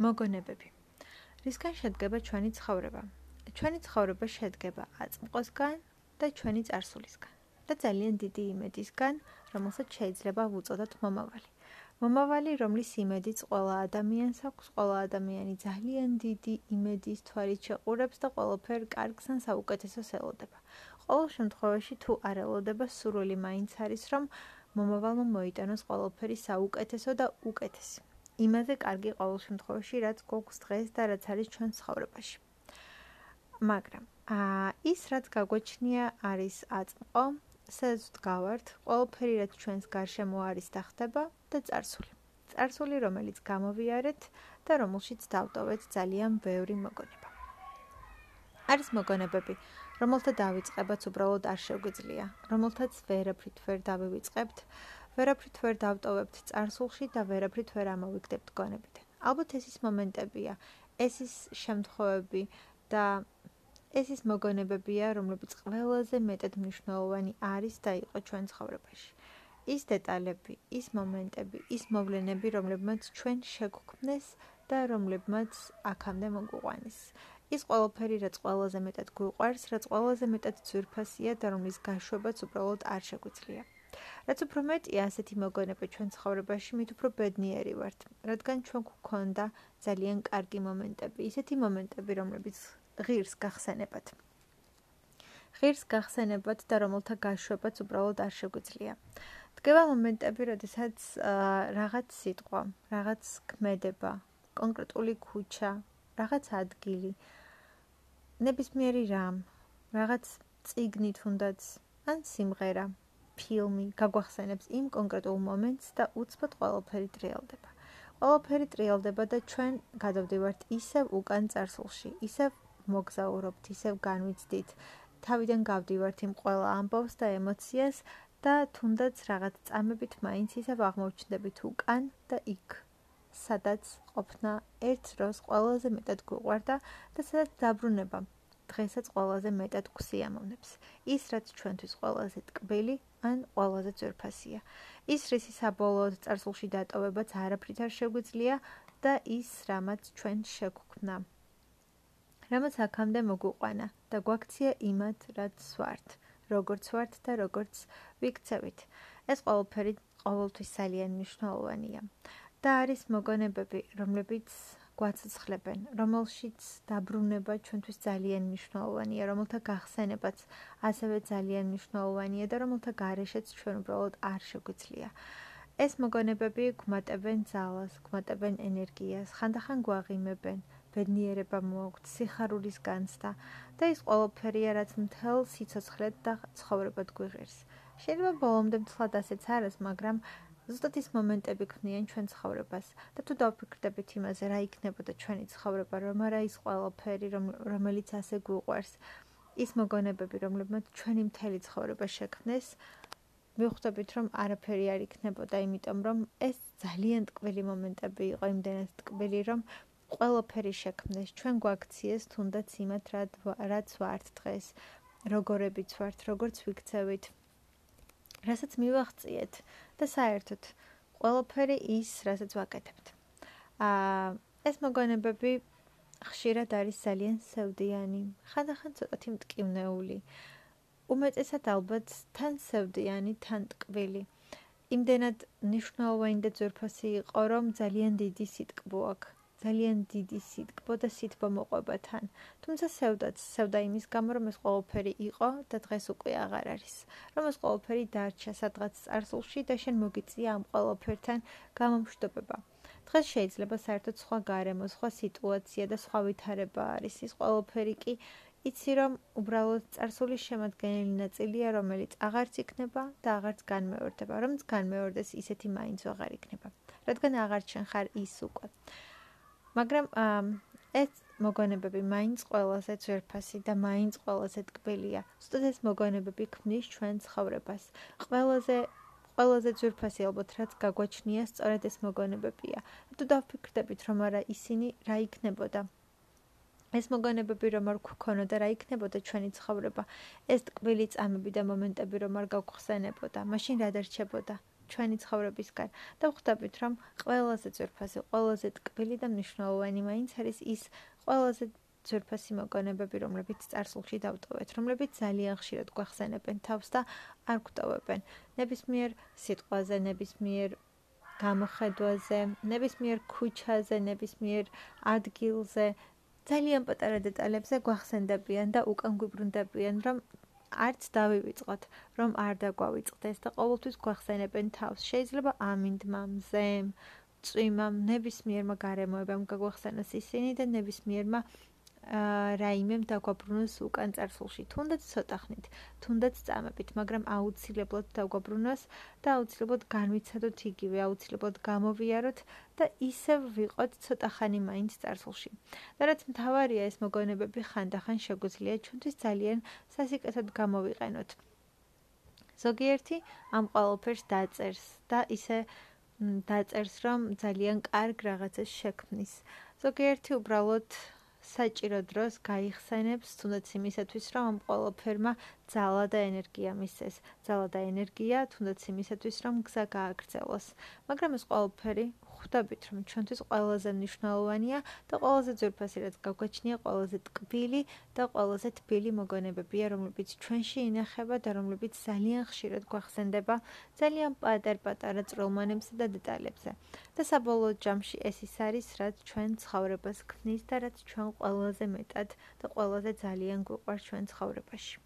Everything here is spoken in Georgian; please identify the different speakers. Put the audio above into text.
Speaker 1: მოგონებები. რისგან შედგება ჩვენი ცხოვრება? ჩვენი ცხოვრება შედგება აწმყოსგან და ჩვენი წარსულისგან და ძალიან დიდი იმედისგან, რომელსაც შეიძლება ვუწოდოთ მომავალი. მომავალი, რომლის იმედიც ყველა ადამიანს აქვს, ყველა ადამიანი ძალიან დიდი იმედის თვალით შეყურებს და ყველაფერ კარგს ან საუკეთესოს ელოდება. ყოველ შემთხვევაში თუ არ ელოდება, სურვილი მაინც არის, რომ მომავალმა მოიტანოს ყველაფერი საუკეთესო და უკეთესი. იმაზე კარგი ყოველ შემთხვევაში რაც გვაქვს დღეს და რაც არის ჩვენ ცხოვრებაში. მაგრამ აა ის რაც გაგვეჩნია არის აწმყო, სეზდ გავართ, ყველაფერი რაც ჩვენს გარშემო არის და ხდება და წარსული. წარსული რომელიც გამოვიარეთ და რომელშიც დავტოვეთ ძალიან ბევრი მოგონება. არის მოგონებები, რომელთა დავიწყებაც უბრალოდ არ შეგვიძლია, რომელთაც ვერაფრით ვერ დავივიწყებთ. ვერაფრით ვერ დავტოვებთ წარსულში და ვერაფრით ვერ ამოვიგდებთ გონებით. ალბათ ეს ის მომენტებია, ეს ის შემთხვევები და ეს ის მოგონებებია, რომლებიც ყველაზე მეტად მნიშვნელოვანი არის და იყო ჩვენ ცხოვრებაში. ის დეტალები, ის მომენტები, ის მოვლენები, რომლებმაც ჩვენ შეგვქმნეს და რომლებმაც აქამდე მოგვიყვანეს. ის ყველაფერი, რაც ყველაზე მეტად გვიყვარს, რაც ყველაზე მეტად ძვირფასია და რომლის გაშვებაც უბრალოდ არ შეგვიძლია. რაც უფრო მეტია ასეთი მოგონება ჩვენ ცხოვრებაში, მით უფრო ბედნიერი ვართ, რადგან ჩვენ გვქონდა ძალიან კარგი მომენტები, ისეთი მომენტები, რომლებიც ღირს გახსენებათ. ღირს გახსენებათ და რომელთა გაშვებაც უბრალოდ არ შეგვიძლია. დგება მომენტები, როდესაც რაღაც სიტყვა, რაღაც ქმედება, კონკრეტული ქუჩა, რაღაც ადგილი, ნებისმიერი რამ, რაღაც ციგნი თუნდაც ან სიმღერა ფილმი გაგვახსენებს იმ კონკრეტულ მომენტს და უცბად ყველაფერი ტრიალდება. ყველაფერი ტრიალდება და ჩვენ გადავდივართ ისევ უკან წარსულში, ისევ მოგზაურობთ, ისევ განვიცდით. თავიდან გავდივართ იმ ყველა ამბავს და ემოციას და თუნდაც რაღაც წამებით მაინც ისევ აღმოჩნდებით უკან და იქ. სადაც ყოფნა ერთ დროს ყველაზე მეტად გვყვარდა და სადაც დაბრუნება დღესაც ყველაზე მეტად გვსიამოვნებს. ის რაც ჩვენთვის ყველაზე ტკბილი ან ყველაზე ძვირფასია. ის რისი საბოლოოდ წარსულში დატოვებაც არაფრით არ შეგვიძლია და ის რამაც ჩვენ შეგვქნა. რამაც აქამდე მოგვიყვანა და გვაქცია იმათ, რაც ვართ, როგორც ვართ და როგორც ვიქცევით. ეს ყველაფერი ყოველთვის ძალიან მნიშვნელოვანია. და არის მოგონებები, რომლებიც გვაცოცხლებენ, რომელშიც დაბრუნება ჩვენთვის ძალიან მნიშვნელოვანია, რომელთა გახსენებაც ასევე ძალიან მნიშვნელოვანია და რომელთა გარეშეც ჩვენ უბრალოდ არ შეგვიძლია. ეს მოგონებები გვმატებენ ძალას, გვმატებენ ენერგიას, ხანდახან გვაღიმებენ, ბედნიერება მოაქვს, სიხარულის განცდა და ის ყველაფერია, რაც მთელ სიცოცხლედ და ცხოვრებად გვიღირს. შეიძლება ბოლომდე მთლად ასეც არის, მაგრამ ზუსტად ის მომენტები ქმნიან ჩვენ ცხოვრებას. და თუ დავფიქრდებით იმაზე, რა იქნებოდა ჩვენი ცხოვრება, რომ არა ის ყველაფერი, რომელიც ასე გვყვარს, ის მოგონებები, რომლებმაც ჩვენი მთელი ცხოვრება შექმნეს, მივხვდებით, რომ არაფერი არ იქნებოდა, იმიტომ რომ ეს ძალიან ტკბილი მომენტები იყო, იმდენად ტკბილი, რომ ყველაფერი შექმნეს. ჩვენ გვაქციეს თუნდაც იმათ, რაც ვართ დღეს, როგორებიც ვართ, როგორც ვიქცევით. რასაც მივახციეთ და საერთოდ ყველაფერი ის, რასაც ვაკეთებთ. აა ეს მოგონებები ხშირად არის ძალიან სევდიანი, ხანდახან ცოტათი მტკივნეული. უმეტესად ალბათ თან სევდიანი, თან ტკბილი. იმდენად ნიშნავენ და ძვირფასი იყო, რომ ძალიან დიდი სიტკბო აქვს. ძალიან დიდი სიტკბო და სიტბო მოყვება თან. თუმცა სევდაც, სევდა იმის გამო, რომ ეს ყოველფერი იყო და დღეს უკვე აღარ არის. რომ ეს ყოველფერი დარჩა სადღაც წარსულში და შენ მოგიწია ამ ყოველფერთან გამომშვიდობება. დღეს შეიძლება საერთოდ სხვა გარემო, სხვა სიტუაცია და სხვა ვითარება არის. ის ყოველფერი კი იცი რომ უბრალოდ წარსულის შემადგენელი ნაწილია, რომელიც აღარც იქნება და აღარც განმეორდება. რომც განმეორდეს, ისეთი მაინც აღარ იქნება. რადგან აღარ ჩვენ ხარ ის უკვე. მაგრამ ეს მოგონებები მაინც ყველაზე ძვირფასი და მაინც ყველაზე ტკბილია. ზუსტად ეს მოგონებები ქმნის ჩვენ ცხოვრებას. ყველაზე ყველაზე ძვირფასი ალბათ რაც გაგვაჩნია სწორედ ეს მოგონებებია. თუ დავფიქრდებით რომ არა ისინი რა იქნებოდა ეს მოგონებები რომ არ გქონოდა რა იქნებოდა ჩვენი ცხოვრება ეს ტკბილი წამები და მომენტები რომ არ გავხსენებოდა მაშინ რა დარჩებოდა ჩვენი ცხოვრებისგან და ხვდებით, რომ ყველაზე ძვირფასი, ყველაზე ტკბილი და მნიშვნელოვანი მაინც არის ის ყველაზე ძვირფასი მოგონებები, რომლებიც წარსულში დავტოვეთ, რომლებიც ძალიან ხშირად გვახსენებენ თავს და არ გვტოვებენ. ნებისმიერ სიტყვაზე, ნებისმიერ გამოხედვაზე, ნებისმიერ ქუჩაზე, ნებისმიერ ადგილზე, ძალიან პატარა დეტალებზე გვახსენდებიან და უკან გვიბრუნდებიან, რომ არც დავივიწყოთ, რომ არ დაგვავიწყდეს და ყოველთვის გვახსენებენ თავს. შეიძლება ამინდმა, მზემ, წვიმამ, ნებისმიერმა გარემოებამ გაგვახსენოს ისინი და ნებისმიერმა რაიმემ დაგვაბრუნოს უკან წარსულში, თუნდაც ცოტა ხნით, თუნდაც წამებით, მაგრამ აუცილებლად დაგვაბრუნოს და აუცილებლად განვიცადოთ იგივე, აუცილებლად გამოვიაროთ და ისევ ვიყოთ ცოტა ხანი მაინც წარსულში. და რაც მთავარია, ეს მოგონებები ხანდახან შეგვიძლია ჩვენთვის ძალიან სასიკეთოდ გამოვიყენოთ. ზოგიერთი ამ ყოველფერს დაწერს და ისე დაწერს, რომ ძალიან კარგ რაღაცას შექმნის. ზოგიერთი უბრალოდ საჭირო დროს გაიხსენებს თუნდაც იმისათვის რომ ამ ყოველფერმა ძალა და ენერგია მისცეს. ძალა და ენერგია თუნდაც იმისათვის რომ გზა გააგრძელოს. მაგრამ ეს ყოველფერი ხვდებით რომ ჩვენთვის ყველაზე მნიშვნელოვანია და ყველაზე ძვირფასი რაც გაგვაჩნია ყველაზე ტკბილი და ყველაზე თბილი მოგონებებია რომლებიც ჩვენში ინახება და რომლებიც ძალიან ხშირად გვახსენდება ძალიან პატარ-პატარა წრომანებზე და დეტალებზე. და საბოლოო ჯამში ეს ის არის რაც ჩვენ ცხოვრებას ქმნის და რაც ჩვენ ყველაზე მეტად და ყველაზე ძალიან გვყვარს ჩვენ ცხოვრებაში